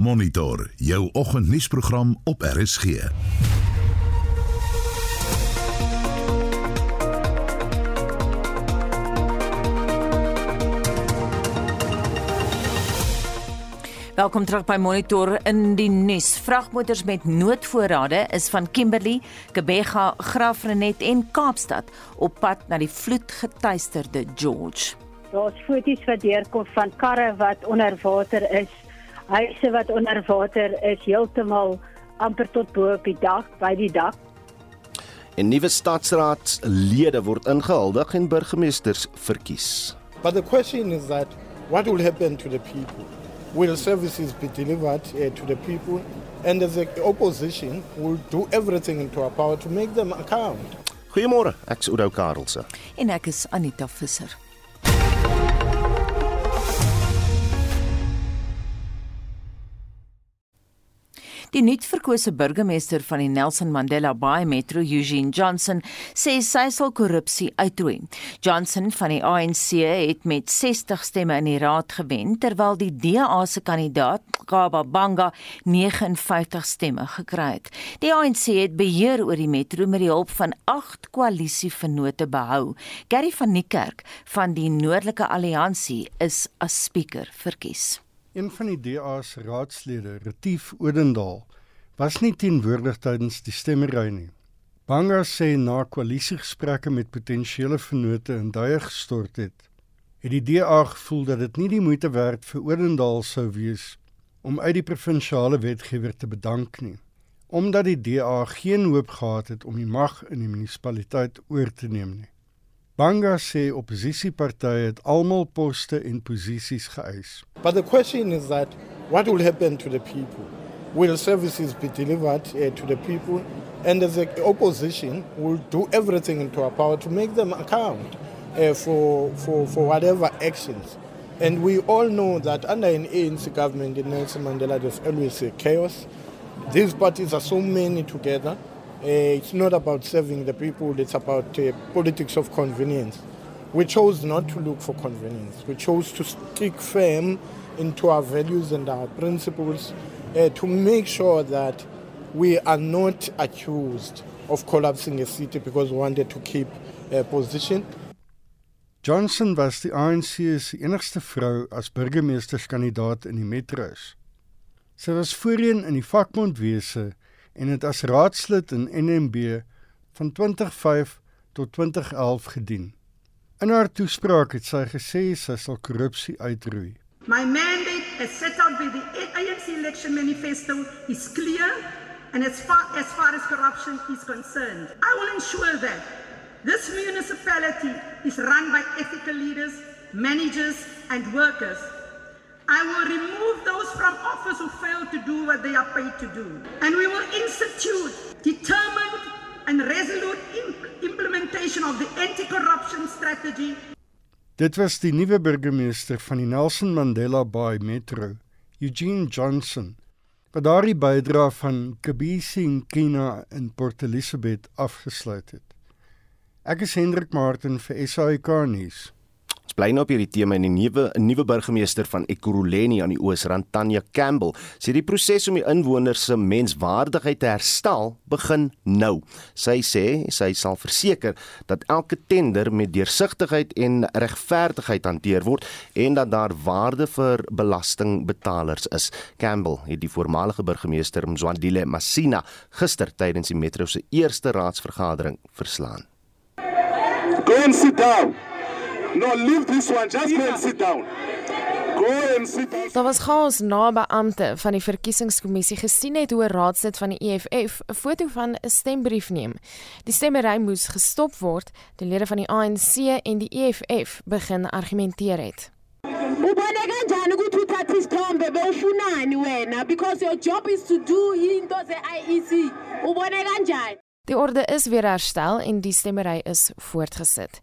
Monitor jou oggendnuusprogram op RSG. Welkom terug by Monitor in die nuus. Vragmotors met noodvoorrade is van Kimberley, Kebega, Graafrenet en Kaapstad op pad na die vloedgetuisterde George. Daar's foto's wat deurkom van karre wat onder water is, huise wat onder water is, heeltemal amper tot bo op die dak, by die dak. En nuwe stadsraadslede word ingehuldig en burgemeesters verkies. But the question is that what will happen to the people? Will services be delivered uh, to the people? And as the opposition will do everything into our power to make them account. Goeiemôre, ek's Oudo Karelse. En ek is Anita Visser. Die nuutverkose burgemeester van die Nelson Mandela Bay Metro, Eugene Johnson, sê sy sal korrupsie uitroei. Johnson van die ANC het met 60 stemme in die raad gewen, terwyl die DA se kandidaat, Kaba Banga, 59 stemme gekry het. Die ANC het beheer oor die metro met die hulp van 8 koalisievennote behou. Gary van Niekerk van die Noordelike Alliansie is as spreker verkies. Een van die DA se raadslede, Retief Odendaal, was nie teenwoordig tydens die stemmery nie. Banga sê na koalisiegesprekke met potensiële vennote in duie gestort het, het die DA gevoel dat dit nie die moeite werd vir Odendaal sou wees om uit die provinsiale wetgewer te bedank nie, omdat die DA geen hoop gehad het om die mag in die munisipaliteit oor te neem nie. Banga sê oppositiepartye het almal poste en posisies geëis. But the question is that what will happen to the people? Will services be delivered uh, to the people? And as the opposition will do everything into our power to make them account uh, for, for, for whatever actions. And we all know that under an ANC government in Nelson Mandela, there's always chaos. These parties are so many together. Uh, it's not about serving the people, it's about uh, politics of convenience. We chose not to look for convenience. We chose to stick firm into our values and our principles uh, to make sure that we are not accused of collapsing a city because we wanted to keep a position. Johnson was die ANC se enigste vrou as burgemeesterskandidaat in die metros. Sy was voorheen in die vakbondwese en het as raadslid in NMB van 2005 tot 2011 gedien. In haar toespraak het sy gesê sy sal korrupsie uitroei. My mandate as set out by the ANC election manifesto is clear and as far as far as corruption is concerned, I will ensure that this municipality is run by ethical leaders, managers and workers I will remove those from office who fail to do what they are paid to do. And we will institute determined and resolute imp implementation of the anti-corruption strategy. Dit was die nuwe burgemeester van die Nelson Mandela Bay Metro, Eugene Johnson, wat daardie bydra van Kebisi Nkina in Port Elizabeth afgesluit het. Ek is Hendrik Martin vir SAK nuus. Ons bly nou op hierdie tema en die nuwe nuwe burgemeester van Ekurhuleni aan die Oosrand, Tanya Campbell, sê die proses om die inwoners se menswaardigheid te herstel begin nou. Sy sê sy sal verseker dat elke tender met deursigtigheid en regverdigheid hanteer word en dat daar waarde vir belastingbetalers is. Campbell het die voormalige burgemeester Mzwandile Masina gister tydens die metro se eerste raadsvergadering verslaan. Go and sit down. No, leave this one. Just go and sit down. Go and sit down. Daar was chaos na beampte van die verkiesingskommissie gesien het hoe 'n raadslid van die EFF 'n foto van 'n stembrief neem. Die stemmery moes gestop word toe lede van die ANC en die EFF begin argumenteer het. ubone kanjani ukuthi uthatha isithombe bewufunani wena because your job is to do into ze-IEC ubone kanjani Die orde is weer herstel en die stemmery is voortgesit.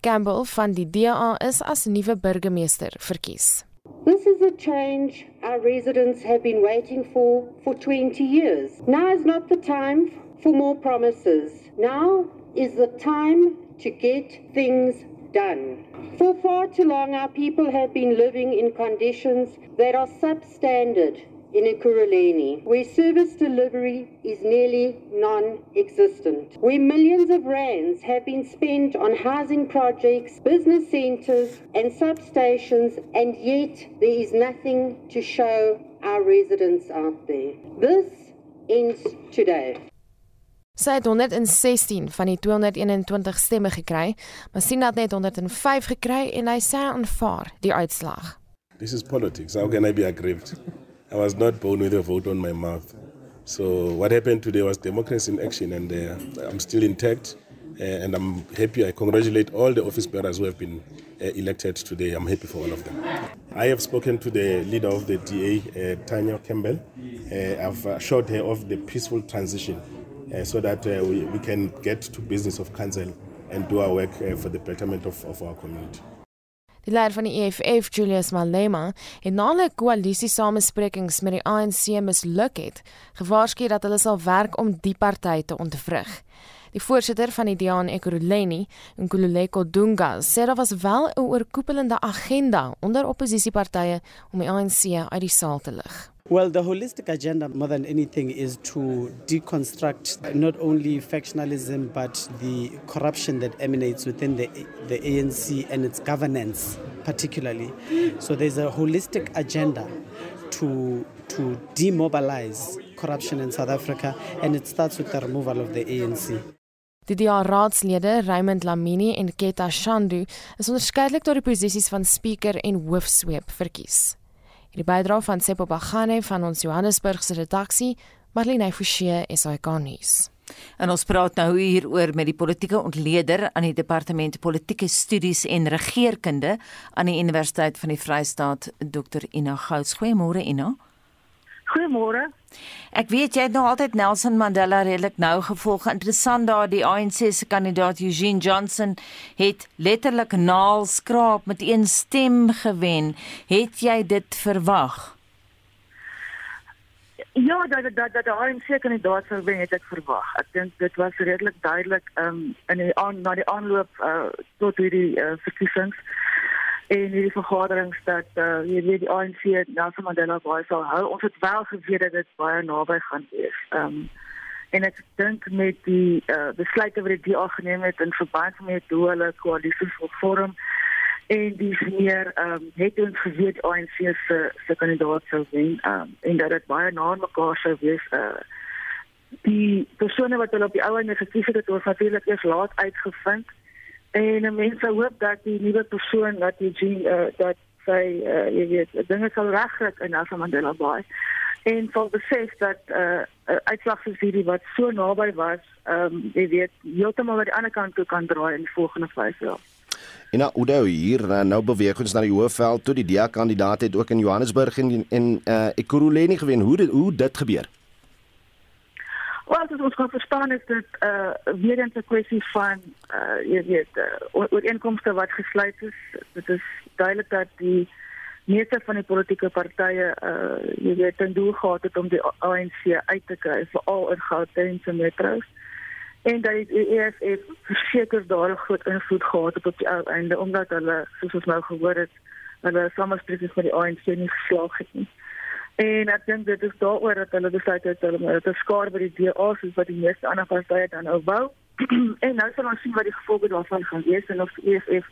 Campbell van die DA is as nuwe burgemeester verkies. This is a change our residents have been waiting for for 20 years. Now is not the time for more promises. Now is the time to get things done. For far too long, our people have been living in conditions that are substandard in Ekurhuleni, where service delivery is nearly non-existent, where millions of rands have been spent on housing projects, business centres and substations, and yet there is nothing to show our residents out there. This ends today. Sy het 116 van die 221 stemme gekry, maar sien dat net 105 gekry en hy sê aanvaar die uitslag. This is politics. How can I be aggrieved? I was not born with a vote on my mouth. So what happened today was democracy in action and uh, I'm still intact uh, and I'm happy. I congratulate all the office bearers who have been uh, elected today. I'm happy for all of them. I have spoken to the leader of the DA, uh, Tanya Campbell. Uh, I've assured her of the peaceful transition uh, so that uh, we, we can get to business of council and do our work for the betterment of, of our community. Die leier van die EFF, Julius Malema, het na 'n koalisiesamesprekings met die ANC misluk het, gewaarsku dat hulle sal werk om die party te ontwrig. Die voorsitter van die DA in Ekurhuleni, Nkululeko Dunga, sê daar was wel 'n oorkoepelende agenda onder oppositiepartye om die ANC uit die saal te lig. Well, the holistic agenda, more than anything, is to deconstruct not only factionalism but the corruption that emanates within the, the ANC and its governance, particularly. So there's a holistic agenda to, to demobilize corruption in South Africa, and it starts with the removal of the ANC. Die DA raadslede Raymond Lamini en Keta Shandu is onderskeidelik tot die posisies van spreker en hoofsweep verkies. Die bydra van Seppo Bagane van ons Johannesburg se redaksie, Marlene Forsie, SAK nuus. En ons praat nou hier oor met die politieke ontleder aan die departement politieke studies en regeringskunde aan die Universiteit van die Vrystaat, Dr. Ina Gouds. Goeiemôre Ina. Goeiemôre. Ek weet jy het nog altyd Nelson Mandela redelik nou gevolg. Interessant daar die ANC se kandidaat Eugene Johnson het letterlik naalskraap met een stem gewen. Het jy dit verwag? Ja, dat dat dat die ANC kandidaat sou wen het ek verwag. Ek dink dit was redelik duidelik um, in die aan na die aanloop uh, tot hierdie uh, verkiesings en hierdie vergaderings dat uh, jy weet die ANC Nelson Mandela baie sal hou. Ons het wel geweet dat dit baie naby gaan wees. Ehm um, en ek dink met die uh, besluite wat die DA geneem het in verband met hoe hulle koalisie vorm en dis meer ehm um, het ons geweet ANC se se kandidaat sou wen um, en dat dit baie na mekaar sou wees. Uh, die persone wat hulle op die ou en gekies het, het natuurlik eers laat uitgevind. En mense hoop dat die nuwe persoon wat die uh, dat sy uh, jy weet dinge sal regkry in Nelson Mandela Bay. En sal besef dat uh, uitslag soos hierdie wat so naby was, ehm um, jy weet heeltemal aan die ander kant toe kan draai in die volgende 5 jaar. En nou Oudo hier nou beweeg ons na die Hoofveld toe die DA kandidaat het ook in Johannesburg en en uh, Ekurhuleni gewen. Hoe dit, hoe dit gebeur? Wat ons kan verstaan is dit uh weer 'n kwessie van uh jy weet uh, ooreenkomste wat gesluit is. Dit is duidelik dat die meeste van die politieke partye uh jy weet ten doel gehad het om die ANC uit te kry veral in Gauteng se metros en dat die EFF verseker daar groot invloed gehad het op die ou einde omdat hulle soos ons nou gehoor het hulle samesprekings met die ANC nie geslaag het nie. En ek dink dit is daaroor dat hulle besluit het hulle te skaar by die DA soos wat die meeste ander partye dan nou wou. en nou sal ons sien wat die gevolge daarvan gaan wees en of die EFF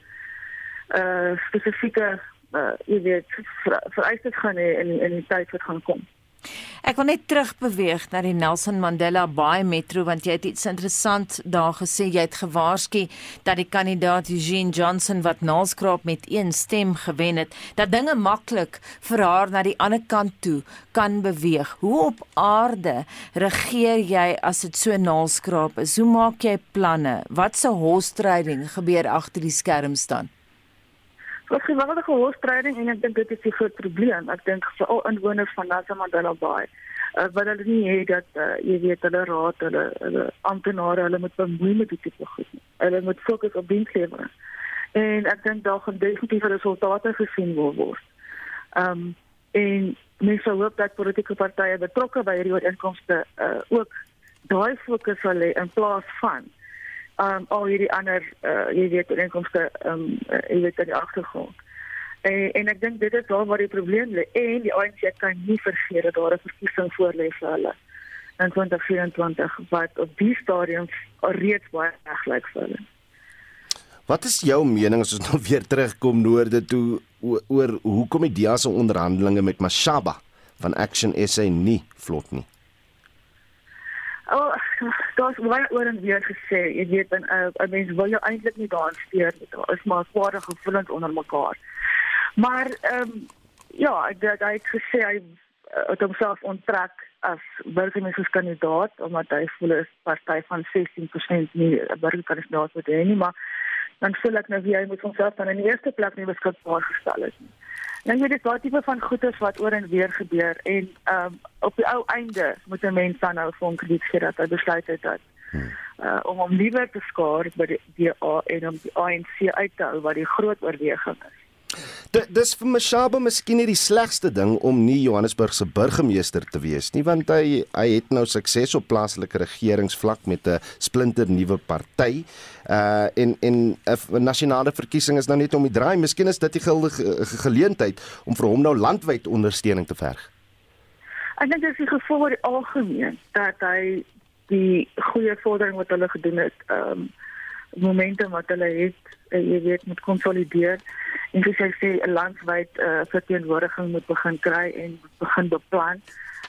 uh spesifieke uh jy weet vereistes gaan hê in in die tyd wat gaan kom. Ek wil net terugbeweeg na die Nelson Mandela Bay Metro want jy het iets interessant daar gesê jy het gewaarsku dat die kandidaat Eugene Johnson wat naalskraap met een stem gewen het dat dinge maklik vir haar na die ander kant toe kan beweeg. Hoe op aarde regeer jy as dit so naalskraap is? Hoe maak jy planne? Wat se horstryding gebeur agter die skerms dan? 'n geweldige hoofstryding en ek dink dit is die groot probleem. Ek dink vir al inwoners van Nelson Mandela Bay uh, wat hulle nie het dat uh, jy weet hulle raad hulle hulle amptenare hulle moet bemoei met die tipe goed. Hulle moet fokus op dienslewering. En ek dink daar gaan definitief resultate gesien word. Ehm um, en mense hoop dat politieke partye betrokke by hierdie ooreenkomste uh, ook daai fokus sal hê in plaas van um al hierdie ander uh jy weet inkomste um uh, jy weet in die agtergrond. En en ek dink dit is daar waar die probleem lê en die ANC kan nie vergeet dat daar 'n verkiesing voor lê vir hulle in 2024 wat op die stadium reeds baie reg lyk vir hulle. Wat is jou mening as ons nou weer terugkom noorde toe oor hoekom die DEA se onderhandelinge met Mashaba van Action SA nie vlot nie? Oh, daar's baie oor en weer gesê, jy weet, 'n uh, mens wil jou eintlik nie daar steur nie. Daar is maar kwade gevoelens onder mekaar. Maar ehm um, ja, ek het hy het gesê hy uh, het homself onttrek as burgemeesterskandidaat omdat hy voel is party van 16% nie 'n burgerkandidaat moet hê nie, maar dan voel ek nou wie hy moet homself dan in die eerste plek nie beskikbaar gestel het nie. Nou jy dis daai tipe van goeders wat oor en weer gebeur en ehm um, op die ou einde moet 'n mens dan nou vir hom krediet gee dat hy besluit het dat uh, om hom liewer te skaar by die DA en om die ANC uit te hou wat die groot oorweging is. Dis vir Mashaba miskien nie die slegste ding om nie Johannesburg se burgemeester te wees nie want hy hy het nou sukses op plaaslike regeringsvlak met 'n splinter nuwe party. Uh en en 'n nasionale verkiesing is nou net om die draai. Miskien is dit die guldige geleentheid om vir hom nou landwyd ondersteuning te verg. Ek dink dit is die gevoel oor die algemeen dat hy die goeie vordering wat hulle gedoen het, ehm um, momente wat hulle het, jy weet, moet konsolideer en soos hy sê 'n landwyd uh, verteenwoordiging moet begin kry en begin beplan.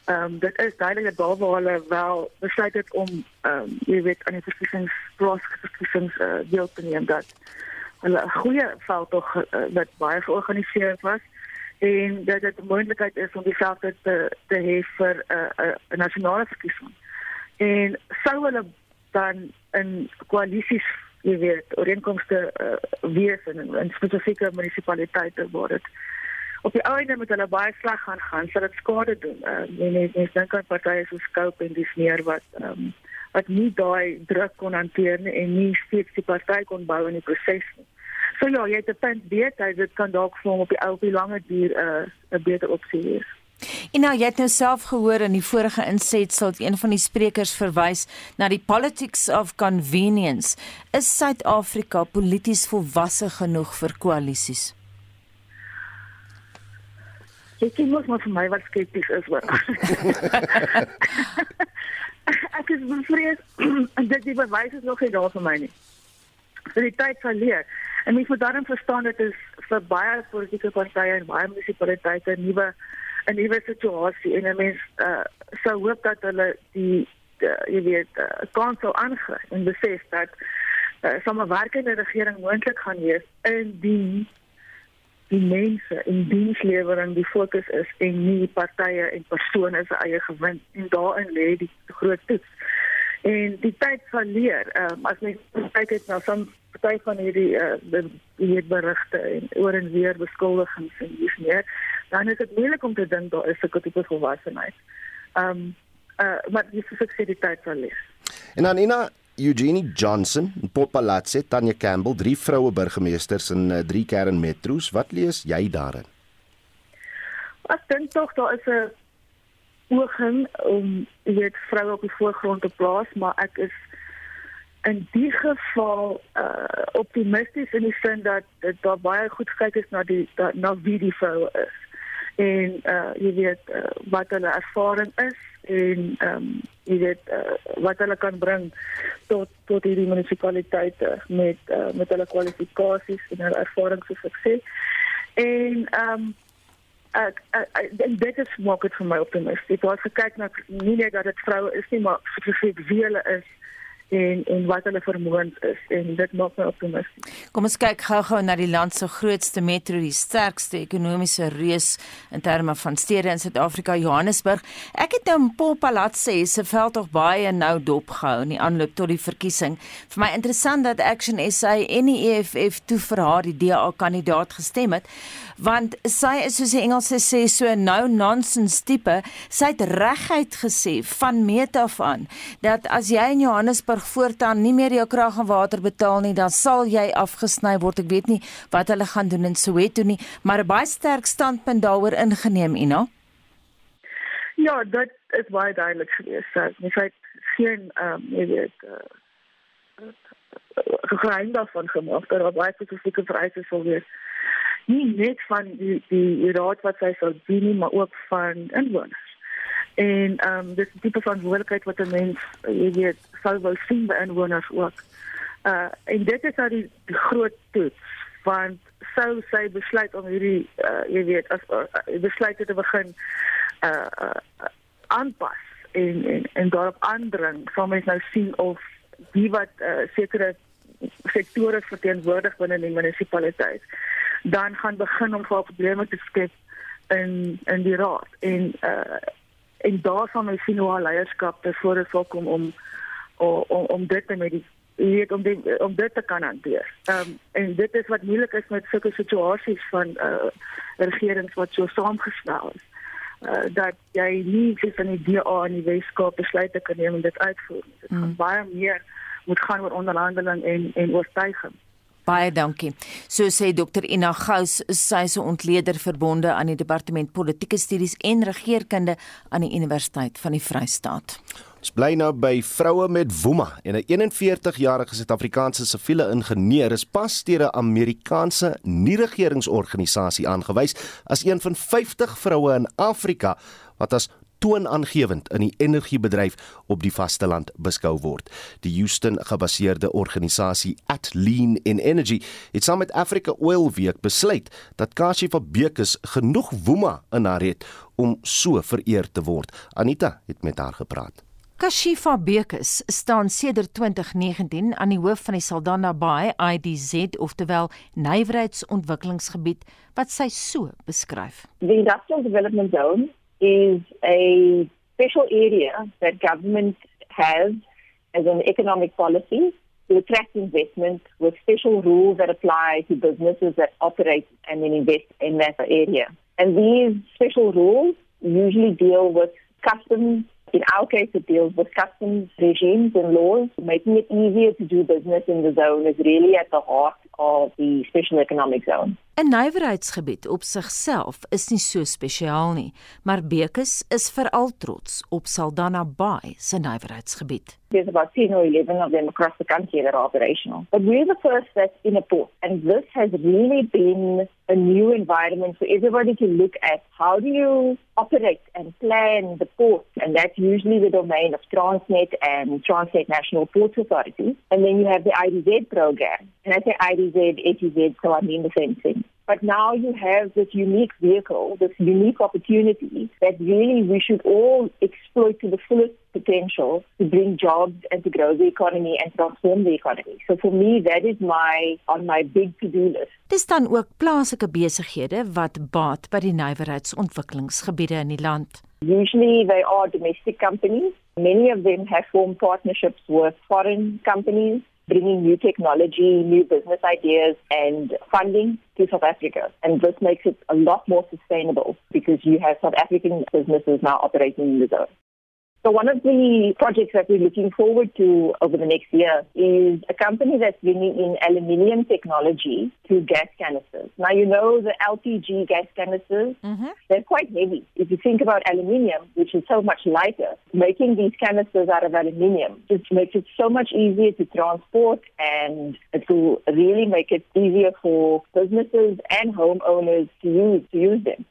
Ehm um, dit is duidelik dat waar hulle wel besluit het om ehm um, jy weet aan die verkiesings plaasverkiesings uh, deel te neem dat hulle 'n goeie veld tog uh, wat baie georganiseer was en dat dit moontlikheid is om dieselfde te te hê vir 'n uh, 'n uh, nasionale verkiesing. En sou hulle dan in koalisies jy weet ooreenkomste uh, wees in, in spesifieke munisipaliteite waar dit op die einde met hulle baie sleg gaan gaan sodat dit skade doen. Uh, mense mense dink aan partye so Scope en dis meer wat um, wat nie daai druk kon hanteer nie en nie steeds die party kon bou in die proses nie. So ja, jy het 'n punt weet hy dit kan dalk vir hom op die ou op die lange duur 'n uh, beter opsie wees. En nou jy het nou self gehoor in die vorige insetsel dat een van die sprekers verwys na die politics of convenience. Is Suid-Afrika polities volwasse genoeg vir koalisies? Ek sien mos maar vir my wat skepties is oor. ek is bevrees dat die bewys is nog nie daar vir my nie. Vir die tyd sal leer. En mens moet daarom verstaan dit is vir baie politieke partye en baie munisipaliteite nuwe 'n nuwe situasie en 'n mens uh, sou hoop dat hulle die, die jy weet uh, kans sou aangryp en besef dat uh, samewerkende regering moontlik gaan wees indien die mense in dienslewering die fokus is en nie partye en persone se eie gewin en daarin lê die groot toets. En die tyd sal leer, um, as mens kyk het na soms party van hierdie uh, die berigte en oor en weer beskuldigings en dis meer dan is dit moeilik om te dink daar is 'n tipe volwassenheid. Ehm um, uh maar dis vir seksualiteit sal lees. En dan Ina Eugenie Johnson, Popalazzi, Tanya Campbell, drie vroue burgemeesters in uh, drie kern metro's. Wat lees jy daarin? Ek dink tog daar is 'n ooging om weet vroue op die voorgrond te plaas, maar ek is in die geval uh optimisties in die sin dat dit daar baie goed gekyk is na die da, na wie die vroue is en uh jy weet uh, wat hulle ervaring is en ehm um, jy weet uh, wat hulle kan bring tot tot hierdie munisipaliteite met uh, met hulle kwalifikasies en hulle ervaring so sukses. En ehm um, ek ek dit is maak dit vir my optimisties. Ek het gekyk na nie net dat dit vroue is nie, maar spesifiek wie hulle is en en wat hulle vermoëns is en dit maak my optimisties. Kom ons kyk gou-gou na die land se grootste metro, die sterkste ekonomiese reus in terme van stede in Suid-Afrika, Johannesburg. Ek het nou Paul Palazzi se veld tog baie nou dopgehou in die aanloop tot die verkiesing. Vir my interessant dat Action SA en die EFF toe vir haar die DA kandidaat gestem het want sy is soos die Engelse sê so nou nonsense tipe. Sy het reguit gesê van meet af aan dat as jy in Johannesburg voortaan nie meer jou krag en water betaal nie, dan sal jy afgesny word. Ek weet nie wat hulle gaan doen in Soweto nie, maar 'n baie sterk standpunt daaroor ingeneem, Ina. Ja, dit is baie duidelik geweest. Sy het geen ehm um, jy weet uh, geheim daarvan gemaak dat daar baie spesifieke vereistes sou wees nie net van die die, raad wat sy sal dien nie, maar ook van inwoners. En ehm um, dis 'n tipe verantwoordelikheid wat 'n mens jy weet sou wou sien by inwoners ook. Uh en dit is nou die, die groot toets want sou sy besluit om hierdie uh, jy weet as uh, besluit te begin uh, uh aanpas en en en daarop aandring, sal mens nou sien of die wat uh, sekere sektore verteenwoordig binne die munisipaliteit dan gaan begin om vir probleme te skep in in die raad en uh en daar sal mens sien hoe haar leierskap tevore sal kom om om om dit met die weet om dit om dit te kan hanteer. Ehm um, en dit is wat moeilik is met sulke situasies van uh regerings wat so saamgestel is. Uh dat jy nie soos in die DA in die Weskaap besluite kan neem en dit uitvoer. Dit mm. gaan baie meer moet gaan oor onderhandeling en en oortuiging. Baie dankie. So sê Dr Ina Gous, sy is 'n ontleder verbonde aan die Departement Politieke Studies en Regeringskunde aan die Universiteit van die Vrystaat. Ons bly nou by vroue met woema en 'n 41-jarige Suid-Afrikaanse siviele ingenieur is pas deur 'n Amerikaanse nie-regeringsorganisasie aangewys as een van 50 vroue in Afrika wat as toonaangewend in die energiebedryf op die vasteland beskou word. Die Houston-gebaseerde organisasie Atlean in Energy het saam met Africa Oil Week besluit dat Kashifa Bekes genoeg woema in haar het om so vereer te word. Anita het met haar gepraat. Kashifa Bekes staan sedert 2019 aan die hoof van die Saldanha Bay IDZ, oftewel nywerheidsontwikkelingsgebied wat sy so beskryf. The Industrial Development Zone is a special area that government has as an economic policy to attract investment with special rules that apply to businesses that operate and then invest in that area. And these special rules usually deal with customs In our case, it deals with customs regimes and laws. Making it easier to do business in the zone is really at the heart of the special economic zone. 'n Nywerheidsgebied op sigself is nie so spesiaal nie, maar Bekes is veral trots op Saldanha Bay se nywerheidsgebied. There's about 10 or 11 of them across the country that are operational. But we're the first that's in a port, and this has really been a new environment for everybody to look at how do you operate and plan the port, and that's usually the domain of Transnet and Transnet National Ports Authority. And then you have the IDZ program, and I say IDZ, ATZ, so I mean the same thing. But now you have this unique vehicle, this unique opportunity that really we should all exploit to the fullest potential to bring jobs and to grow the economy and transform the economy. So for me, that is my on my big to-do list. Dis dan ook plaaslike besighede wat baat by die nywerheidsontwikkelingsgebiede in die land. Usually they are domestic companies. Many of them have formed partnerships with foreign companies bringing new technology, new business ideas, and funding to South Africa. And this makes it a lot more sustainable because you have South African businesses now operating in the zone. So one of the projects that we're looking forward to over the next year is a company that's bringing in aluminium technology to gas canisters. Now, you know the LPG gas canisters, mm-hmm. they're quite heavy. If you think about aluminium, which is so much lighter, making these canisters out of aluminium just makes it so much easier to transport and it will really make it easier for businesses and homeowners to use, to use them.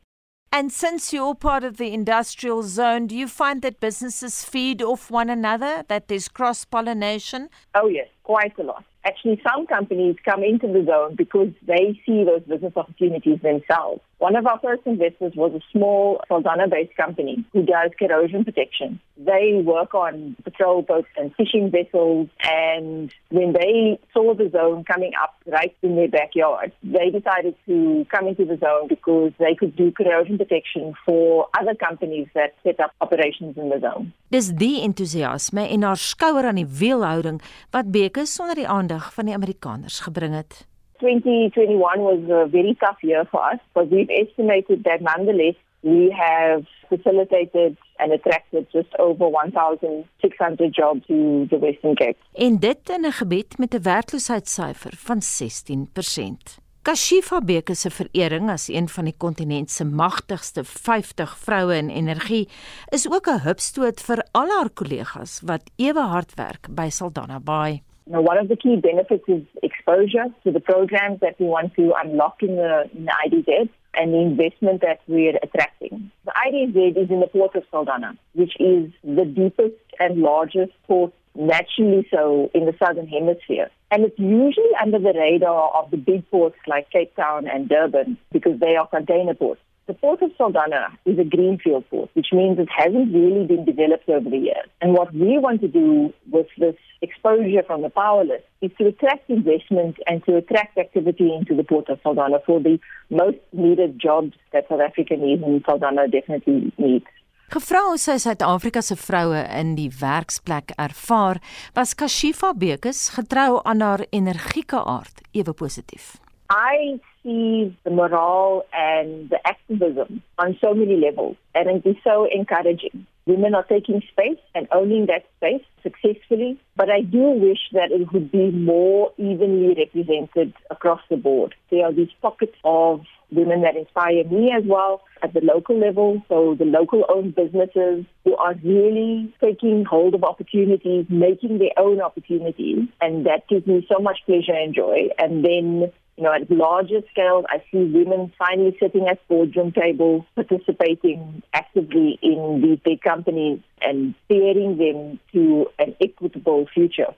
And since you're part of the industrial zone, do you find that businesses feed off one another, that there's cross pollination? Oh, yes, quite a lot. Actually, some companies come into the zone because they see those business opportunities themselves. One of our first investors was a small Saldanha-based company who does corrosion protection. They work on patrol boats and fishing vessels, and when they saw the zone coming up right in their backyard, they decided to come into the zone because they could do corrosion protection for other companies that set up operations in the zone. Dis die entoesiasme en haar skouer aan die wielhouding wat Bekes sonder die aandag van die Amerikaners gebring het. 2021 was a very tough year for us, but we've estimated that nonetheless we have facilitated and attracted just over 1,600 jobs to the Western Cape. En dit in 'n gebied met 'n werkloosheidssyfer van 16%. Kashifa Beke se verering as een van die kontinent se magtigste 50 vroue in energie is ook 'n hupstoot vir al haar kollegas wat ewe hard werk by Saldanha Bay. Know, one of the key benefits is exposure to the programs that we want to unlock in the, in the IDZ and the investment that we're attracting. The IDZ is in the port of Saldanha, which is the deepest and largest port naturally so in the southern hemisphere. And it's usually under the radar of the big ports like Cape Town and Durban because they are container ports. The port of Saldanha is a greenfield port, which means it hasn't really been developed over the years. And what we want to do with this exposure from the powerless is to attract investment and to attract activity into the port of Saldanha for the most needed jobs that South Africa needs and Saldanha definitely needs. Gevra hoe sy Suid-Afrika se vroue in die werksplek ervaar, was Kashifa Bekes getrou aan haar energieke aard ewe positief. I see the morale and the activism on so many levels, and it is so encouraging. Women are taking space and owning that space successfully, but I do wish that it would be more evenly represented across the board. There are these pockets of women that inspire me as well at the local level. So the local owned businesses who are really taking hold of opportunities, making their own opportunities. And that gives me so much pleasure and joy. And then you know, at larger scale, I see women finally sitting at boardroom tables, participating actively in these big companies and steering them to an equitable future.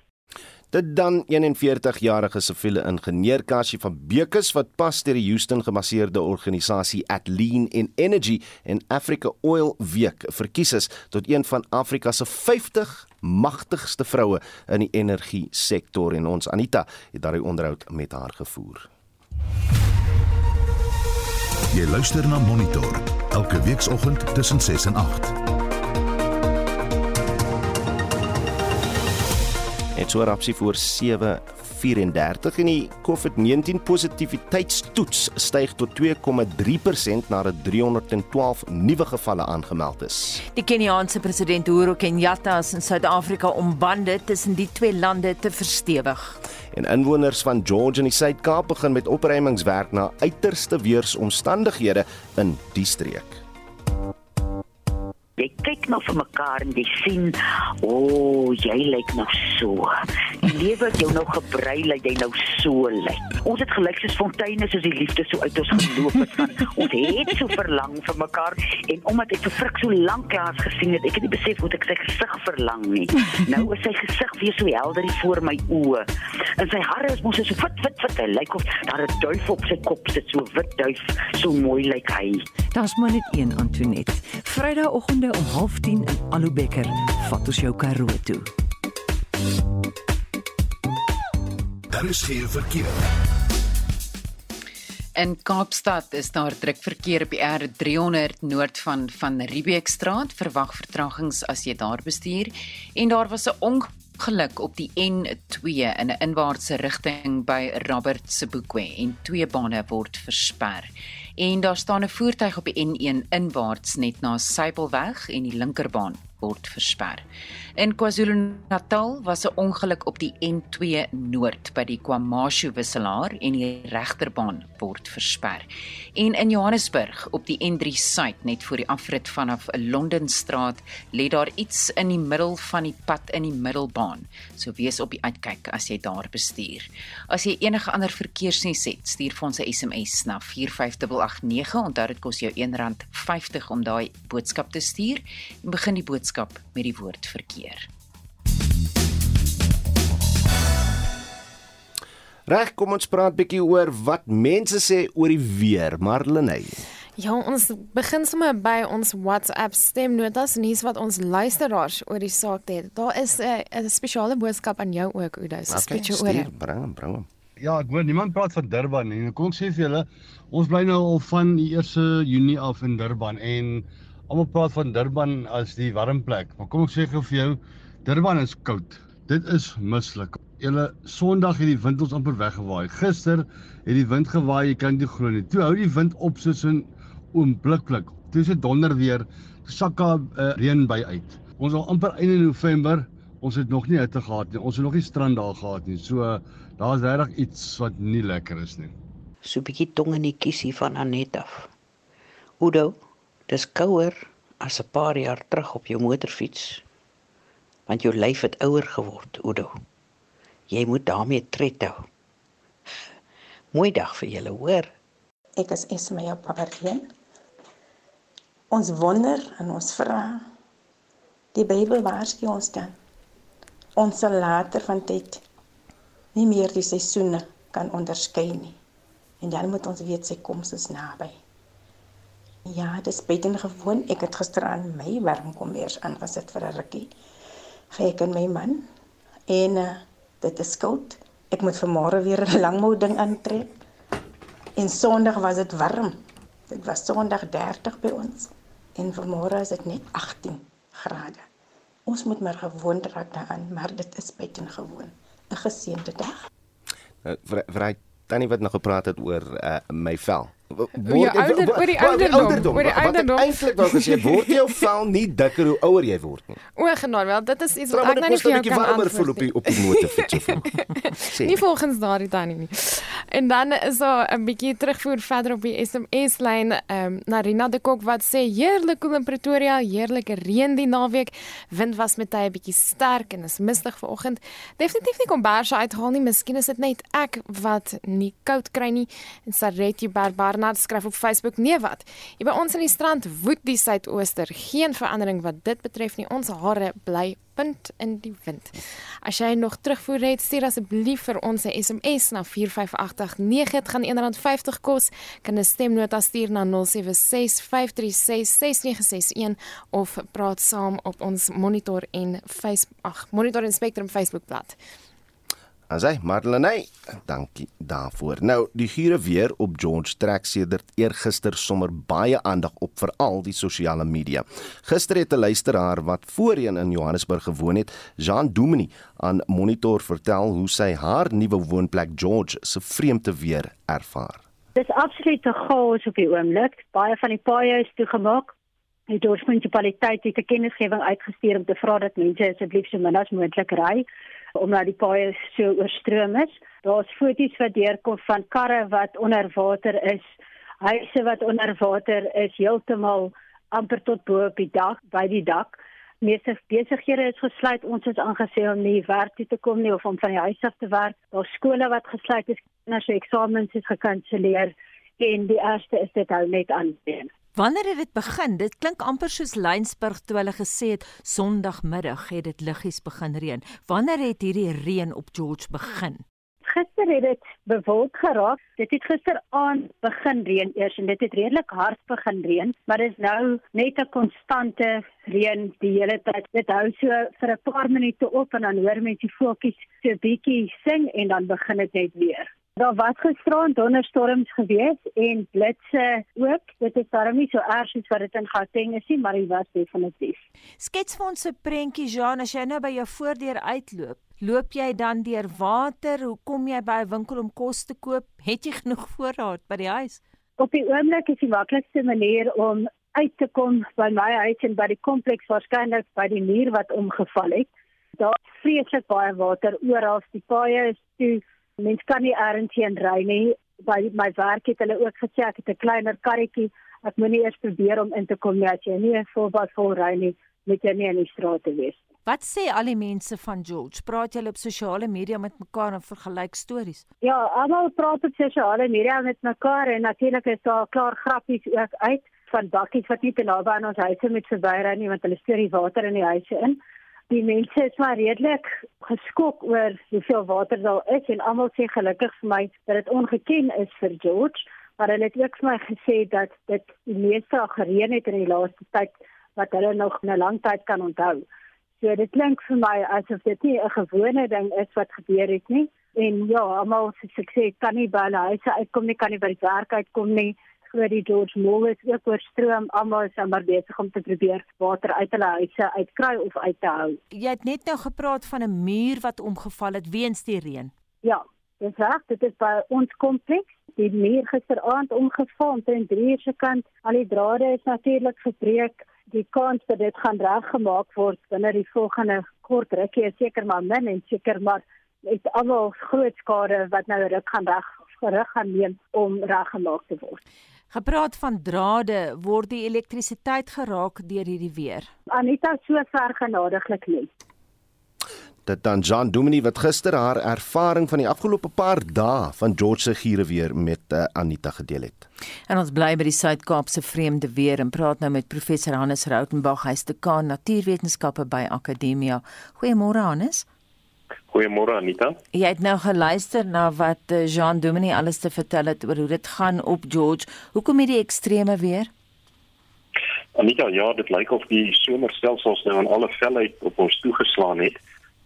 Dit dan 41-jarige siviele ingenieur Kasie van Bekes wat pas deur die Houston gebaseerde organisasie Atlean en Energy en Africa Oil Week verkies is tot een van Afrika se 50 magtigste vroue in die energie sektor en ons Anita het daardie onderhoud met haar gevoer. Jy luister na Monitor elke weekoggend tussen 6 en 8. Net so rapsie voor 7:34 en die COVID-19 positiwiteitstoets styg tot 2,3% nadat 312 nuwe gevalle aangemeld is. Die Keniaanse president Uhuru Kenyatta is in Suid-Afrika om bande tussen die twee lande te verstewig. En inwoners van George in die Suid-Kaap begin met opruimingswerk na uiterste weeromstandighede in die streek. Jy kyk nou vir mekaar en jy sien, o, oh, jy lyk nou so. Die lewe het jou nou gebrei dat jy nou so lyk. Ons het gelyk soos fonteine soos die liefde so uit ons geloop het van ons het so verlang vir mekaar en omdat ek vir frik so lank lank gesien het, ek het nie besef hoe ek sy gesig verlang nie. Nou is sy gesig weer so helder voor my oë. En sy hare is mos so fit fit fit, hy lyk of daar 'n duif op sy kop sit, so wit duif, so mooi lyk hy. Daar's maar net een Antoinette. Vrydagoggend om 09:30 in Alubekker. Vat ons jou Karoo toe. Daar is geen verkeer. In Kaapstad is daar druk verkeer op die R300 noord van van Riebeekstraat. Verwag vertragings as jy daar bestuur. En daar was 'n ongeluk op die N2 in 'n inwaartse rigting by Robert Sebokwe en twee bane word versper en daar staan 'n voertuig op die N1 inwaarts net na Sypelweg en die linkerbaan word versper. In KwaZulu-Natal was 'n ongeluk op die N2 Noord by die KwaMashu wisselaar en die regterbaan word versper. En in Johannesburg op die N3 Suid net voor die afrit vanaf 'n Londenstraat lê daar iets in die middel van die pad in die middelbaan. So wees op die uitkyk as jy daar bestuur. As jy enige ander verkeersnuus het, stuur vir ons 'n SMS na 45889. Onthou dit kos jou R1.50 om daai boodskap te stuur en begin die boodskap met die woord verkeer. Reg, kom ons praat bietjie oor wat mense sê oor die weer, Marlenae. Ja, ons begin sommer by ons WhatsApp stemnotas en hier's wat ons luisteraars oor die saak het. Daar is 'n 'n spesiale boodskap aan jou ook, Oudo. So okay, stuur, bring hom, bring hom. Ja, ek hoor niemand praat van Durban nie. Kom ek sê vir julle, ons bly nou al van die 1 Junie af in Durban en Almal praat van Durban as die warm plek, maar kom ek sê gou vir jou, Durban is koud. Dit is mislik. Julle Sondag het die wind ons amper weggewaai. Gister het die wind gewaai, jy kan nie glo nie. Toe hou die wind op soos 'n oombliklik. Toe is dit donder weer, sakka uh, reën by uit. Ons al amper einde November, ons het nog nie hitte gehad nie. Ons het nog nie strand daar gehad nie. So uh, daar's regtig iets wat nie lekker is nie. So 'n bietjie tong in die kiesie van Anet af. Oudo Dis kouer as 'n paar jaar terug op jou motorfiets. Want jou lyf het ouer geword, Oudo. Jy moet daarmee tred hou. Mooi dag vir julle, hoor. Ek is Esme op Papareen. Ons wonder en ons vra. Die Bybel waarsku ons dan. Ons sal later van tyd nie meer die seisoene kan onderskei nie. En dan moet ons weet sy koms is naby. Ja, dis buiten gewoon. Ek het gister aan my warm kommers aangesit vir 'n rukkie. Vir ek en my man. En uh, dit is koud. Ek moet vanmôre weer 'n langmou ding aantrek. En Sondag was dit warm. Dit was Sondag 30 by ons. En vanmôre is dit net 18 grade. Ons moet maar gewoond raak daaraan, maar dit is buitengewoon. 'n Geseënde dag. Nou, vir vir hy tannie wat nog gepraat het oor uh, my vel. Oor die ouder- oor die ouderdom, oor die ouderdom. Eintlik wou gesê word jou vel nie dikker hoe ouer jy word nie. O, genade, wel, dit is iets wat ek nou nie vir jou 'n bietjie kan antwoord voel op die op die motorfiets of. Nie volgens daardie tannie nie. En dan is daar 'n bietjie terugvoer verder op die SMS lyn ehm um, na Rina de Kok wat sê heerlik koel in Pretoria, heerlike reën die naweek. Wind was met tye bietjie sterk en is mistig vanoggend. Definitief nie komberse uithaal nie. Miskien is dit net ek wat nie koud kry nie. En Saretjie Barbarnard skryf op Facebook: "Nee wat. Hier by ons in die strand woed die suidooster. Geen verandering wat dit betref nie. Ons hare bly punt in die wind. As jy nog terugvoer het, stuur asseblief vir ons 'n SMS na 45889. Dit gaan R1.50 kos. Kan 'n stemnota stuur na 0765366961 of praat saam op ons Monitor en Facebook ag Monitor en Spectrum Facebookblad. As hy Marlenae, dankie daarvoor. Nou, die gure weer op George trek sedert eergister sommer baie aandag op veral die sosiale media. Gister het 'n luisteraar wat voorheen in Johannesburg gewoon het, Jean Dominee, aan Monitor vertel hoe sy haar nuwe woonplek George se vreemde weer ervaar. Dis absoluut 'n chaos op die oomblik. Baie van die paaie is toegemaak. Die Dorps munisipaliteit het 'n kennisgewing uitgestuur om te vra dat mense asseblief so min as moontlik ry omdat die paaie so oorstroom is. Daar's foto's wat deurkom van karre wat onder water is, huise wat onder water is, heeltemal amper tot bo op die dak, by die dak. Meeste besighede is gesluit. Ons is aangesê om nie werk toe te kom nie of om van die huis af te werk. Daar's skole wat gesluit is, kinders se eksamens is gekanselleer en die eerste is dit hou net aan. Wanneer het dit begin? Dit klink amper soos Lynsburg toe hulle gesê het Sondagmiddag het dit liggies begin reën. Wanneer het hierdie reën op George begin? Gister het dit bewolk geraak. Dit het gisteraand begin reën eers en dit het redelik hard begin reën, maar dit is nou net 'n konstante reën die hele tyd. Dit hou so vir 'n paar minute op en dan hoor mens die voeltjies so bietjie sing en dan begin dit net weer. Daar was gisteraan donderstorms gewees en blitse ook. Dit is darem nie so erg soos wat dit in Gauteng is nie, maar dit was definitief. Skets vir ons 'n prentjie, Jean, as jy nou by jou voordeur uitloop. Loop jy dan deur water? Hoe kom jy by 'n winkel om kos te koop? Het jy genoeg voorraad by die huis? Op die oomblik is die maklikste manier om uit te kom by my huis en by die kompleks waarskynlik by die muur wat omgeval het. Daar's vreeslik baie water oral. Die paaie is toe. Mens kan nie ergens heen ry nie. By my werk het hulle ook gesê ek het 'n kleiner karretjie. Ek moenie eers probeer om in te kom nie as jy nie 'n volbad vol ry nie, moet jy nie in die straat te wees. Wat sê al die mense van George? Praat julle op sosiale media met mekaar en vergelyk stories? Ja, almal praat op sosiale media met mekaar en natuurlik is daar klaar grappies ook uit van bakkies wat nie te naby aan ons huise moet verbyry nie want hulle stoor die water in die huise in. Die mense is maar redelik geskok oor hoeveel water daar is en almal sê gelukkig vir my dat dit ongeken is vir George, maar hulle het ook vir my gesê dat dit die meeste gereën het in die laaste tyd wat hulle nog 'n lang tyd kan onthou. So dit klink vir my asof dit nie 'n gewone ding is wat gebeur het nie. En ja, almal soos ek sê, kan nie by hulle huise uitkom nie, kan nie by die werk uitkom nie. Oor die George Moore is ook oorstroom. Almal is maar besig om te probeer water uit hulle huise uitkry of uit te hou. Jy het net nou gepraat van 'n muur wat omgeval het weens die reën. Ja, dis reg, dit is by ons kompleks. Die muur gisteraand omgeval omtrent 3 uur se kant. Al die drade is natuurlik gebreek. Die kans dat dit gaan reggemaak word binne die volgende kort rukkie is seker maar min en seker maar het almal groot skade wat nou ruk gaan reg gerug gaan neem om reggemaak te word. Gepraat van drade, word die elektrisiteit geraak deur hierdie weer. Anita so ver genadiglik nie. Dit dan Jean Domini wat gister haar ervaring van die afgelope paar dae van George se giere weer met uh, Anita gedeel het. En ons bly by die Suid-Kaapse vreemde weer en praat nou met professor Hannes Rautenbach, hy's dekaan natuurwetenskappe by Akademia. Goeiemôre Hannes. Goeiemôre Anita. Jy het nou geluister na wat uh, Jean Domini alles te vertel het oor hoe dit gaan op George. Hoekom het die ekstreme weer? Anita, ja, dit lyk of die somerstelsels nou aan alle velheid op ons toegeslaan het.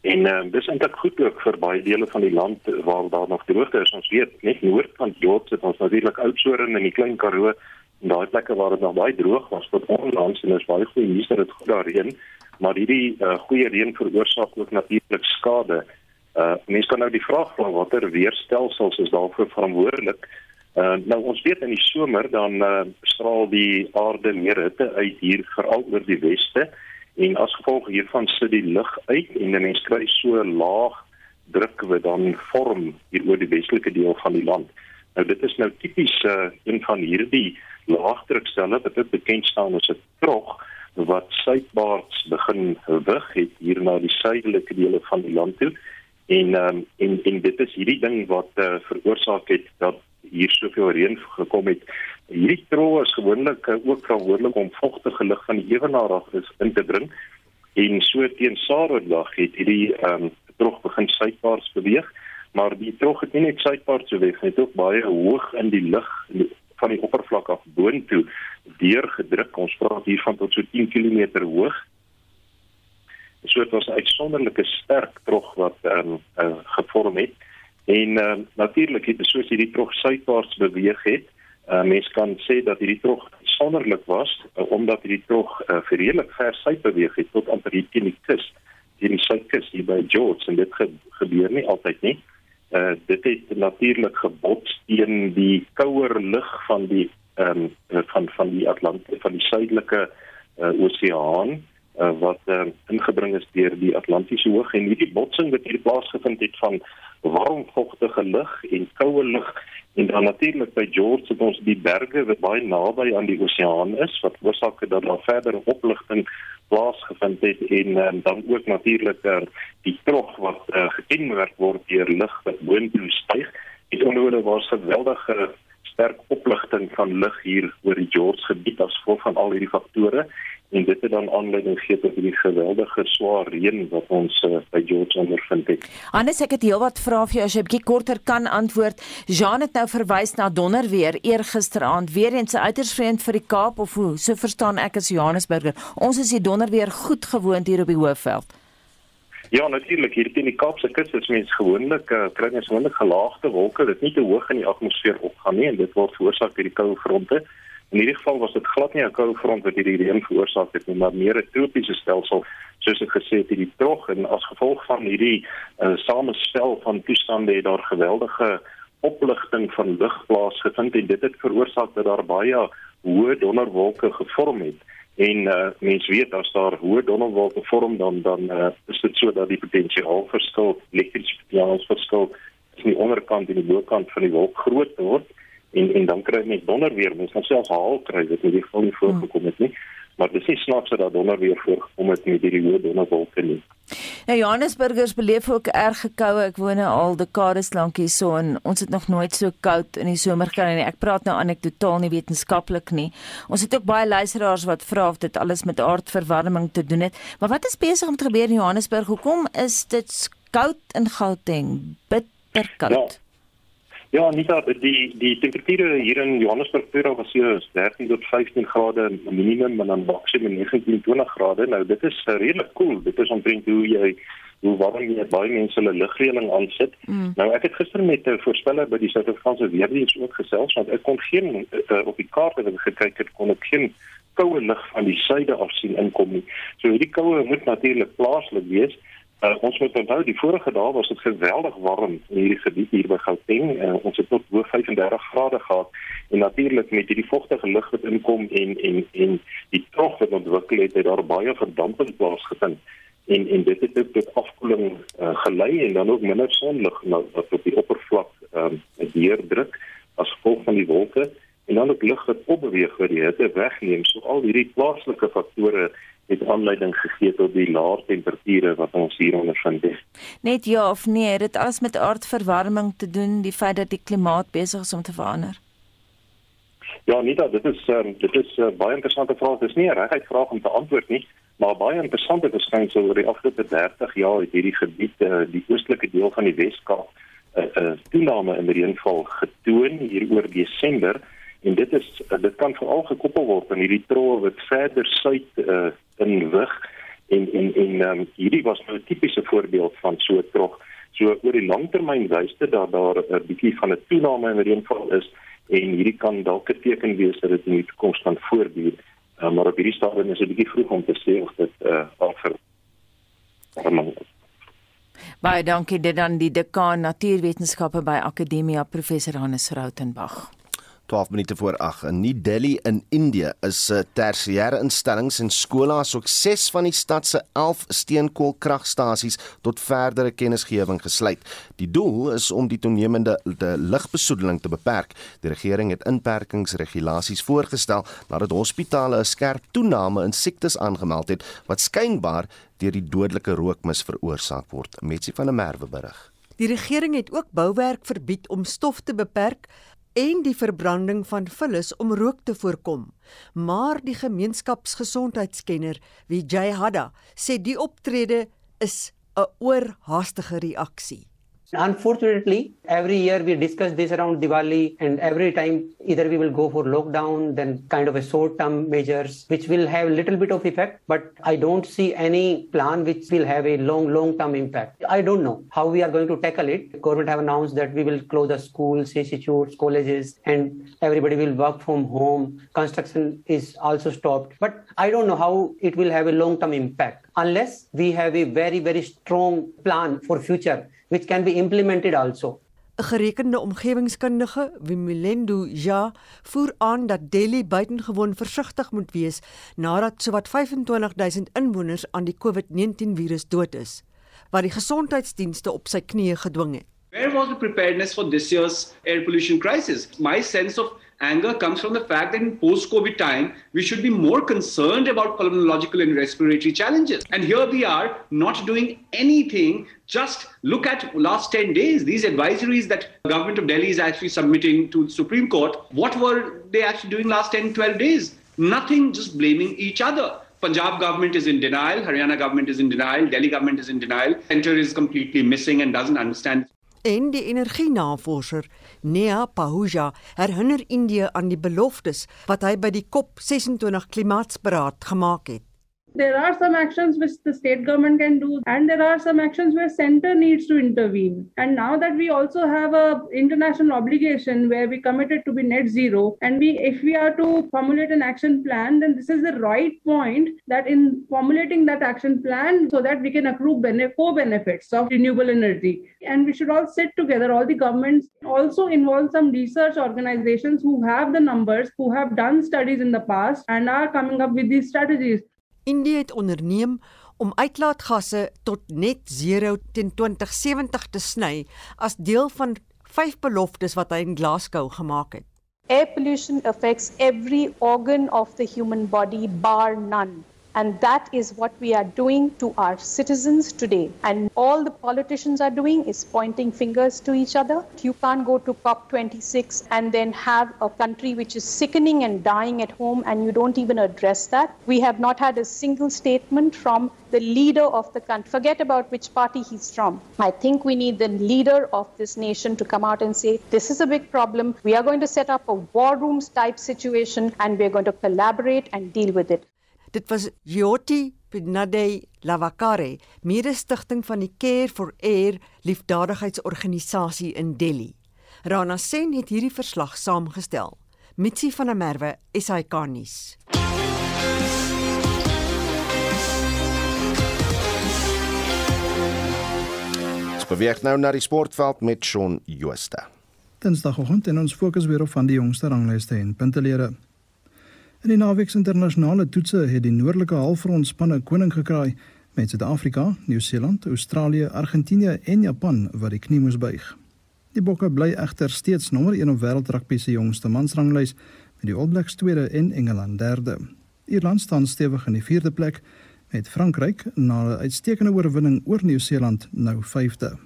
En uh, dis eintlik goed ook vir baie dele van die land waar daar nog droogte is. Ons weet net noord van Jood sit ons natuurlik Oudtshoorn in die Klein Karoo en daai plekke waar dit nog baie droog was tot onlangs en is baie goeie nuus dat dit goed daar reën, maar hierdie uh, goeie reën veroorsaak ook natuurlik skade. Uh mense kan nou die vraag vra watter weerstelsels is daarvoor verantwoordelik? Uh, nou ons weet in die somer dan uh, straal die aarde meer hitte uit hier veral oor die weste en as gevolg hiervan sit die lug uit en dan mens kry so laag druk wat dan vorm hier oor die westelike deel van die land. Nou dit is nou tipies uh, een van hierdie laagdrukstelle wat dit bekend staan as 'n trog wat suidwaarts begin wig het hier na die suidelike dele van die land toe. En um, en en dit is hierdie ding wat uh, veroorsaak het dat hier soveel reën gekom het. Hierdie troe is gewoonlik uh, ook verantwoordelik om vogtige lug van die ewenaar af in te dring. En so teen Saterdag het hierdie ehm um, trog begin suidwaarts beweeg, maar die trog het nie net suidwaarts beweeg, het ook baie hoog in die lug van die oppervlak af boontoe deurgedruk. Ons praat hier van tot so 10 km hoog. So dit was 'n uitsonderlike sterk trog wat ehm um, uh, gevorm het. En uh, natuurlik het soos hierdie trog suidwaarts beweeg het uh, mens kan sê dat hierdie trog sonderlik was uh, omdat hierdie trog uh, redelik ver suid beweeg het tot amper hier teen die kus teen die suidkus hier by George. En dit ge gebeur nie altyd nie. uh, dit het natuurlik gebots teen die kouer lug van die um, van van die Atlantiese van die suidelike uh, oseaan uh, wat uh, ingebring is deur die Atlantiese hoog en hierdie botsing wat hier plaasgevind het van warm vochtige lug en koue lug en dan natuurlik by George het ons die berge wat baie naby aan die oseaan is wat oorsaak dat daar verdere opligting plaasgevind het en um, dan ook natuurlik uh, die trog wat uh, gekenmerk word deur lug wat boontoe styg. Het onderhoude was geweldige sterk opligting van lug hier oor die George gebied as gevolg van al hierdie faktore en dit het dan aanleiding gegee tot hierdie geweldige swaar reën wat ons uh, by George ondervind het. Anders ek het heelwat vrae vir jou as jy 'n bietjie korter kan antwoord. Jean het nou verwys na donderweer eergisteraand weer eens 'n uiters vreemd vir die Kaap of hoe? So verstaan ek as Johannesburger. Ons is die donderweer goed gewoond hier op die Hoëveld. Ja, natuurlik hier teen die Kaapse kus is mens gewoonlik uh, kry mens gewoonlik gelaagde wolke wat nie te hoog in die atmosfeer opgaan nie en dit word veroorsaak deur die koue fronte. In hierdie geval was dit glad nie 'n koue front wat hierdie reën veroorsaak het nie, maar meer 'n tropiese stelsel soos ek gesê het hierdie trog. En as gevolg van hierdie uh, samespel van toestande het daar geweldige opligting van lug plaasgevind en dit het veroorsaak dat daar baie hoë donderwolke gevorm het. En uh, mens weet as daar hoë donderwolke vorm dan dan uh, is dit so dat die potensiaal verskil elektriese potentiaal verskil is die onderkant en die bokant van die wolk groot word en en dan kry jy donder weer. Mens kan selfs haal kry. Dit in die geval nie voorgekom het nie. Maar dis nie snaaks dat donder weer voorgekom het met hierdie hoë donderwolke nie. Ja Johannesburgers beleef ook erg gekoue. Ek woon nou al dekades lank hier so en ons het nog nooit so koud in die somer gekry nie. Ek praat nou anekdotaal nie wetenskaplik nie. Ons het ook baie luisteraars wat vra of dit alles met aardverwarming te doen het. Maar wat is besig om te gebeur in Johannesburg? Hoekom is dit koud in Gauteng? Bitter koud. Ja. Ja, Anita, die die temperature hier in Johannesburg Pretoria was hier 13 tot 15 grade minimum en dan maksimum 19 20 grade. Nou dit is redelik koel. Cool. Dit is omtrent hoe jy hoe warm jy baie mense hulle lugreëling aansit. Mm. Nou ek het gister met 'n voorspeller by die Suid-Afrikaanse Weerdienste ook gesels want ek kon geen uh, op die kaarte wat ek gekyk het kon ek geen koue lug van die suide af sien inkom nie. So hierdie koue moet natuurlik plaaslik wees. Uh, ons moet onthou die vorige dae was dit geweldig warm in hierdie gebied hier by Gauteng. Uh, ons het tot bo 35 grade gehad en natuurlik met hierdie vogtige lug wat inkom en en en die trog wat ontwikkel het, het daar baie verdamping plaasgevind. En en dit het ook tot afkoeling uh, gelei en dan ook minder sonlig nou wat op die oppervlak ehm um, deurdruk as gevolg van die wolke en dan ook lug wat opbeweeg wat die hitte wegneem. So al hierdie plaaslike faktore het aanleiding gegee tot die lae temperature wat ons hier ondervind. Net ja of nee, dit alles met aardverwarming te doen, die feit dat die klimaat besig is om te verander. Ja, Nita, dit is um, dit is 'n uh, baie interessante vraag. Dit is nie 'n regtig vraag om te antwoord nie, maar baie interessante verskynsel oor die afgelope 30 jaar het hierdie gebied, uh, die oostelike deel van die Weskaap, 'n uh, uh, toename in reënval getoon hier oor Desember en dit is dit kan veral gekoppel word aan hierdie troe wat verder suid uh, in wig en en en um, hierdie was nou 'n tipiese voorbeeld van so 'n trog. So oor die langtermyn wys dit dat daar 'n bietjie van 'n toename in reënval is en hierdie kan dalk 'n teken wees dat dit in die toekoms kan voortduur. Uh, maar op hierdie stadium is dit 'n bietjie vroeg om te sê of dit uh, afver. Baie dankie dit dan die dekaan natuurwetenskappe by Akademia professor Hannes Rautenbach. 12 minute voor 8 in New Delhi in Indië is 'n tersiêre instellings en skole asook 6 van die stad se 11 steenkoolkragstasies tot verdere kennisgewing gesluit. Die doel is om die toenemende lugbesoedeling te beperk. Die regering het inperkingsregulasies voorgestel nadat hospitale 'n skerp toename in siektes aangemeld het wat skynbaar deur die dodelike rookmis veroorsaak word. Metsi van der Merwe berig. Die regering het ook bouwerk verbied om stof te beperk en die verbranding van vullis om rook te voorkom. Maar die gemeenskapsgesondheidskenner, Vijay Hadda, sê die optrede is 'n oorhaastige reaksie. Unfortunately, every year we discuss this around Diwali, and every time either we will go for lockdown, then kind of a short-term measures, which will have a little bit of effect. But I don't see any plan which will have a long, long-term impact. I don't know how we are going to tackle it. The government have announced that we will close the schools, institutes, colleges, and everybody will work from home. Construction is also stopped. But I don't know how it will have a long-term impact unless we have a very, very strong plan for future which can be implemented also. 'n Gerekende omgewingskundige, Wimilendo Ja, voer aan dat Delhi buitengewoon versigtig moet wees nadat sowat 25000 inwoners aan die COVID-19 virus dood is, wat die gesondheidsdienste op sy knieë gedwing het. Where was the preparedness for this year's air pollution crisis? My sense of anger comes from the fact that in post COVID time, we should be more concerned about pulmonological and respiratory challenges. And here we are not doing anything. Just look at last 10 days, these advisories that government of Delhi is actually submitting to the Supreme Court. What were they actually doing last 10, 12 days? Nothing, just blaming each other. Punjab government is in denial, Haryana government is in denial, Delhi government is in denial, center is completely missing and doesn't understand En die energienavorser Neha Pahuja herinner Indië aan die beloftes wat hy by die COP26 klimaatsberaad gemaak het. There are some actions which the state government can do, and there are some actions where center needs to intervene. And now that we also have a international obligation where we committed to be net zero, and we, if we are to formulate an action plan, then this is the right point that in formulating that action plan, so that we can accrue benefit, co-benefits of renewable energy. And we should all sit together, all the governments, also involve some research organizations who have the numbers, who have done studies in the past, and are coming up with these strategies. Indië het onderneem om uitlaatgasse tot net 0 teen 2070 te sny as deel van vyf beloftes wat hy in Glasgow gemaak het. Air pollution affects every organ of the human body bar none. And that is what we are doing to our citizens today. And all the politicians are doing is pointing fingers to each other. You can't go to COP26 and then have a country which is sickening and dying at home and you don't even address that. We have not had a single statement from the leader of the country. Forget about which party he's from. I think we need the leader of this nation to come out and say, this is a big problem. We are going to set up a war rooms type situation and we're going to collaborate and deal with it. Dit was Jyoti Pinade Lavakare, mede-stigting van die Care for Air liefdadigheidsorganisasie in Delhi. Rana Sen het hierdie verslag saamgestel. Mitsi van der Merwe, SAK nuus. Beweeg nou na die sportveld met Shaun Jooste. Dinsdagoggend en ons fokus weer op van die jongste ranglyste en puntelede. In die naweek se internasionale toetse het die noordelike halfrond spanne koning gekraai met Suid-Afrika, Nieu-Seeland, Australië, Argentinië en Japan wat die knie moes buig. Die Bokke bly egter steeds nommer 1 op wêreldrugby se jongste mansranglys met die All Blacks tweede en Engeland derde. Ierland staan stewig in die 4de plek met Frankryk na 'n uitstekende oorwinning oor Nieu-Seeland nou 5de.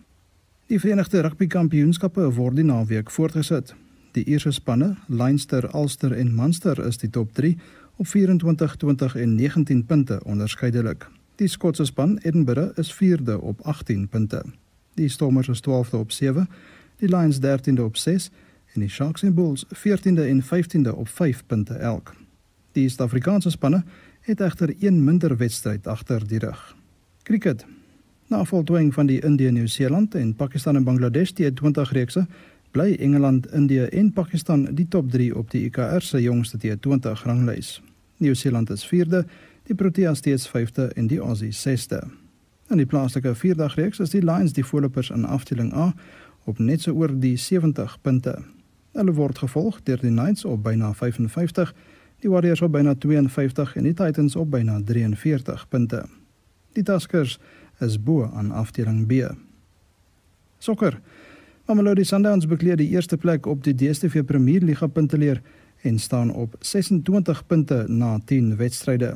Die Verenigde Rugby Kampioenskappe word die naweek voortgesit. Die Ierse spanne, Leinster, Ulster en Munster is die top 3 op 24, 20 en 19 punte onderskeidelik. Die Skotse span, Edinburgh, is 4de op 18 punte. Die Stormers is 12de op 7, die Lions 13de op 6 en die Sharks en Bulls 14de en 15de op 5 punte elk. Die Suid-Afrikaanse spanne het egter een minder wedstryd agter die rug. Cricket. Na voltooiing van die Indië-Nieu-Seeland en Pakistan en Bangladesh die 20 reekse, bly Engeland, Indië en Pakistan die top 3 op die ICR se jongste T20 ranglys. Nieu-Seeland is 4de, die Proteas steeds 5de en die Aussies 6de. In die plaaslike vierdagreeks is die Lions die voorlopers in afdeling A op net so oor die 70 punte. Hulle word gevolg deur die Knights op byna 55 die Warriors op byna 52 en die Titans op byna 43 punte. Die Tuskers is bo aan afdeling B. Sokker. Mamelodi Sundowns bekleed die eerste plek op die DStv Premier Liga punteleer en staan op 26 punte na 10 wedstryde.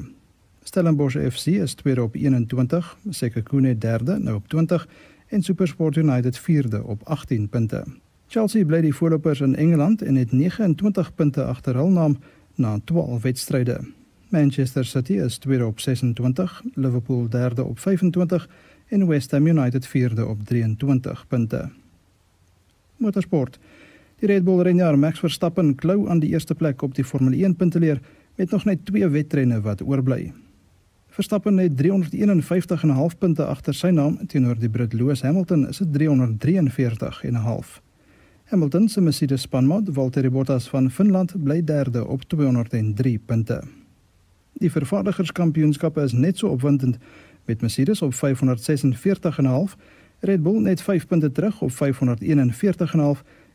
Stellenbosch FC is tweede op 21, Sekhukhune derde nou op 20 en SuperSport United vierde op 18 punte. Chelsea bly die voorlopers in Engeland en het 29 punte agter hul naam na 12 wedstryde. Manchester City is tweede op 26, Liverpool derde op 25 en West Ham United vierde op 23 punte. Motorsport. Die Red Bull renjaer Max Verstappen klou aan die eerste plek op die Formule 1 punteleer met nog net twee wedrenne wat oorbly. Verstappen het 351,5 punte agter sy naam teenoor die Brit Lewis Hamilton se 343,5. Hamilton se Mercedes spanmaat Valtteri Bottas van Finland bly derde op 203 punte. Die vervaardigerskampioenskappe is net so opwindend met Mercedes op 546,5, Red Bull net 5 punte terug op 541,5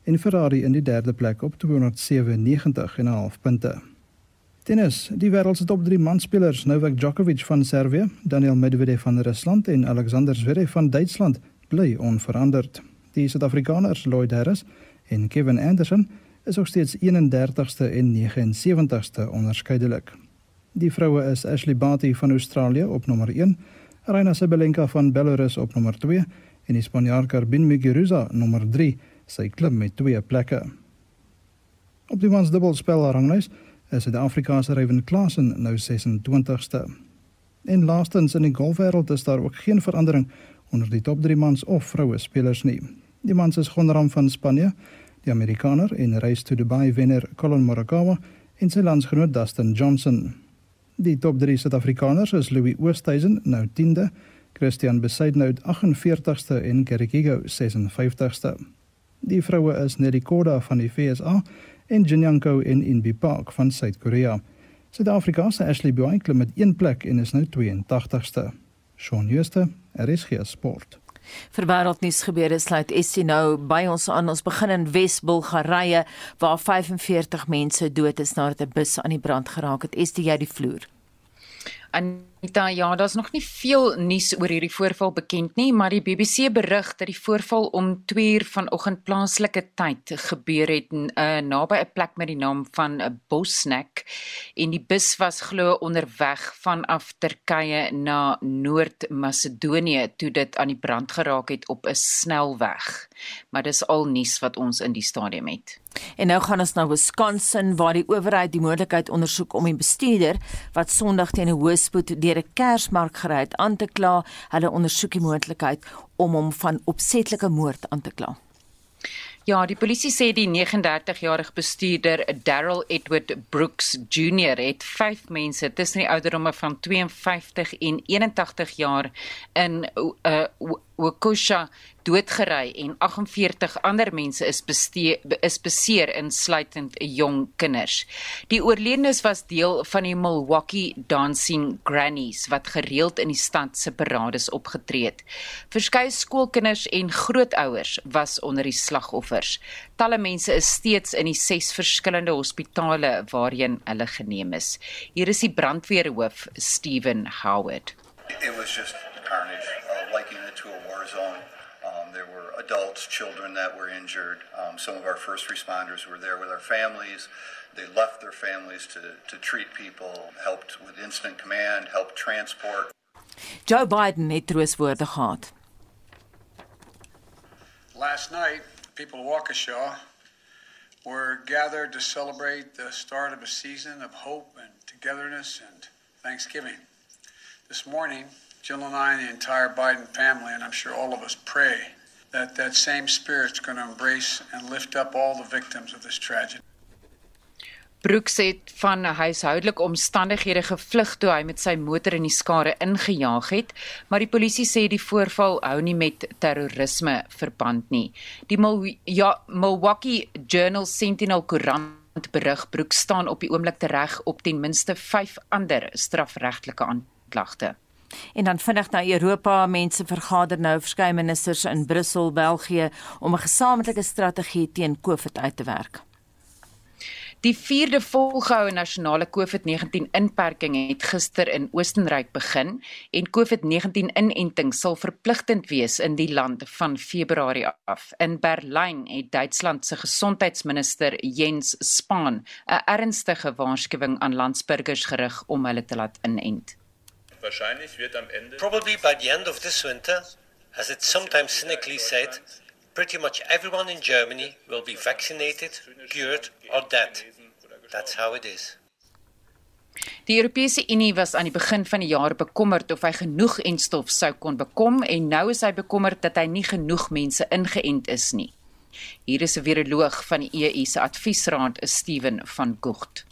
en Ferrari in die derde plek op 297,5 punte. Tennis, die wêreld se top 3 manspelers, Novak Djokovic van Servië, Daniel Medvedev van Rusland en Alexander Zverev van Duitsland, bly onveranderd. Die Suid-Afrikaners Lloyd Harris en Kevin Anderson is nog steeds 31ste en 79ste onderskeidelik. Die vroue is Ashley Barty van Australië op nommer 1, Aryna Sabalenka van Belarus op nommer 2 en die Spanjaard Garbine Muguruza nommer 3. Sy klim met twee plekke. Op die mans dubbelspel ranglys is Suid-Afrikaanse Ryan Klassen nou 26ste. En laastens in die golfwêreld is daar ook geen verandering onder die top 3 mans of vroue spelers nie. Die mans is Gonram van Spanje, die Amerikaner en Race to Dubai wenner Colin Morikawa en sy landsgenoot Dustin Johnson. Die top 3 Suid-Afrikaners is Louis Oosthuizen nou 10de, Christian Besaidnout 48ste en Gary Kigo 56ste. Die vroue is Nelly Korda van die FSA en Jinyanko en Inbi Park van Suid-Korea. Suid-Afrika se Ashley klim met een plek en is nou 82ste. Shaun Schuster, RSG Sport. Vir wêreldnuus gebeure sluit Essie nou by ons aan. Ons begin in Wes-Bulgarië waar 45 mense dood is nadat 'n bus aan die brand geraak het. Estie jy die vloer? Anita, ja, daar's nog nie veel nuus oor hierdie voorval bekend nie, maar die BBC berig dat die voorval om 2 uur vanoggend plaaslike tyd gebeur het 'n uh, naby 'n plek met die naam van Bosnek en die bus was glo onderweg vanaf Turkye na Noord-Macedonië toe dit aan die brand geraak het op 'n snelweg. Maar dis al nuus wat ons in die stadium het. En nou gaan ons na Wisconsin waar die owerheid die moontlikheid ondersoek om die bestuurder wat Sondag teen 'n hoëspoed deur 'n Kersmark gery het aan te kla. Hulle ondersoek die moontlikheid om hom van opsetlike moord aan te kla. Ja, die polisie sê die 39-jarige bestuurder, Darryl Edward Brooks Jr, het 5 mense tussen die ouderdomme van 52 en 81 jaar in 'n uh, Waukesha doodgery en 48 ander mense is bestee, is beseer insluitend jong kinders. Die oorledenes was deel van die Milwaukee Dancing Grannies wat gereeld in die stad se parades opgetree het. Verskeie skoolkinders en grootouers was onder die slagoffers. Talle mense is steeds in die ses verskillende hospitale waarheen hulle geneem is. Hier is die brandweerhoof Steven Howard. It was just carnage, uh, to a war zone. Um, there were adults, children that were injured. Um, some of our first responders were there with our families. They left their families to, to treat people, helped with instant command, helped transport. Joe Biden het trooswoorde gehad. Last night, people of Waukesha were gathered to celebrate the start of a season of hope and togetherness and Thanksgiving. This morning, Jill and I and the entire Biden family, and I'm sure all of us, pray that that same spirit's going to embrace and lift up all the victims of this tragedy. Brooks het van huishoudelike omstandighede gevlug toe hy met sy motor in die skare ingejaag het, maar die polisie sê die voorval hou nie met terrorisme verband nie. Die Mil ja, Milwaukee Journal Sentinel koerant berig Brooks staan op die oomblik tereg op ten minste 5 ander strafregtelike aanklagte. En dan vinnig na Europa, mense vergader nou verskeie ministers in Brussel, België om 'n gesamentlike strategie teen COVID uit te werk. Die 4de volgehoue nasionale COVID-19 inperking het gister in Oostenryk begin en COVID-19 inenting sal verpligtend wees in die land van Februarie af. In Berlyn het Duitsland se gesondheidsminister Jens Spahn 'n ernstige waarskuwing aan landsburgers gerig om hulle te laat inent. Wahrscheinlich wird am Ende Probably by the end of this winter, as it's sometimes cynically said, pretty much everyone in Germany will be vaccinated, cured or dead. That's how it is. Die Europese Unie was aan die begin van die jaar bekommerd of hy genoeg enstof sou kon bekom en nou is hy bekommerd dat hy nie genoeg mense ingeënt is nie. Hier is 'n viroloog van die EU se adviesraad, Steven van Gucht.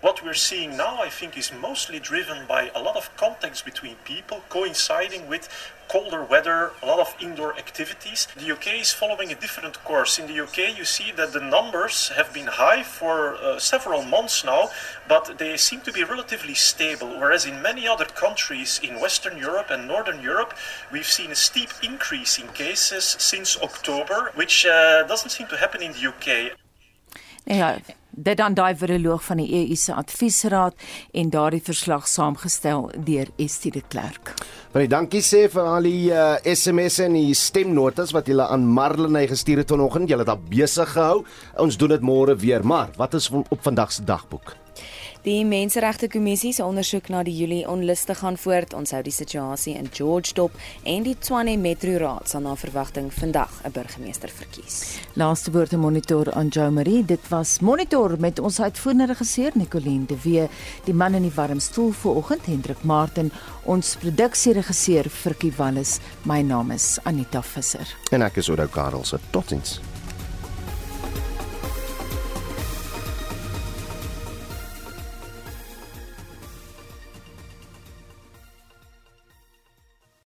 What we're seeing now, I think, is mostly driven by a lot of contacts between people coinciding with colder weather, a lot of indoor activities. The UK is following a different course. In the UK, you see that the numbers have been high for uh, several months now, but they seem to be relatively stable. Whereas in many other countries in Western Europe and Northern Europe, we've seen a steep increase in cases since October, which uh, doesn't seem to happen in the UK. Ja, dit dan daai viroloog van die EU se adviesraad en daardie verslag saamgestel deur Estie de Klerk. Baie dankie sê vir al die uh, SMS'e en die stemnotas wat julle aan Marlene gestuur het vanoggend. Julle het daar besig gehou. Ons doen dit môre weer, maar wat is op vandag se dagboek? Die Menseregte Kommissie se ondersoek na die Julie onluste gaan voort. Ons hou die situasie in George dop en die Tshwane Metro Raad sal na verwagting vandag 'n burgemeester verkies. Laaste woorde monitor aan Jo Marie. Dit was monitor met ons uitvoerende regisseur Nicoline de Wee, die man in die warm stoel vanoggend Hendrik Martin, ons produksieregisseur Frikkie Wallis. My naam is Anita Visser. En ek is Oudou Karelse. Totsiens.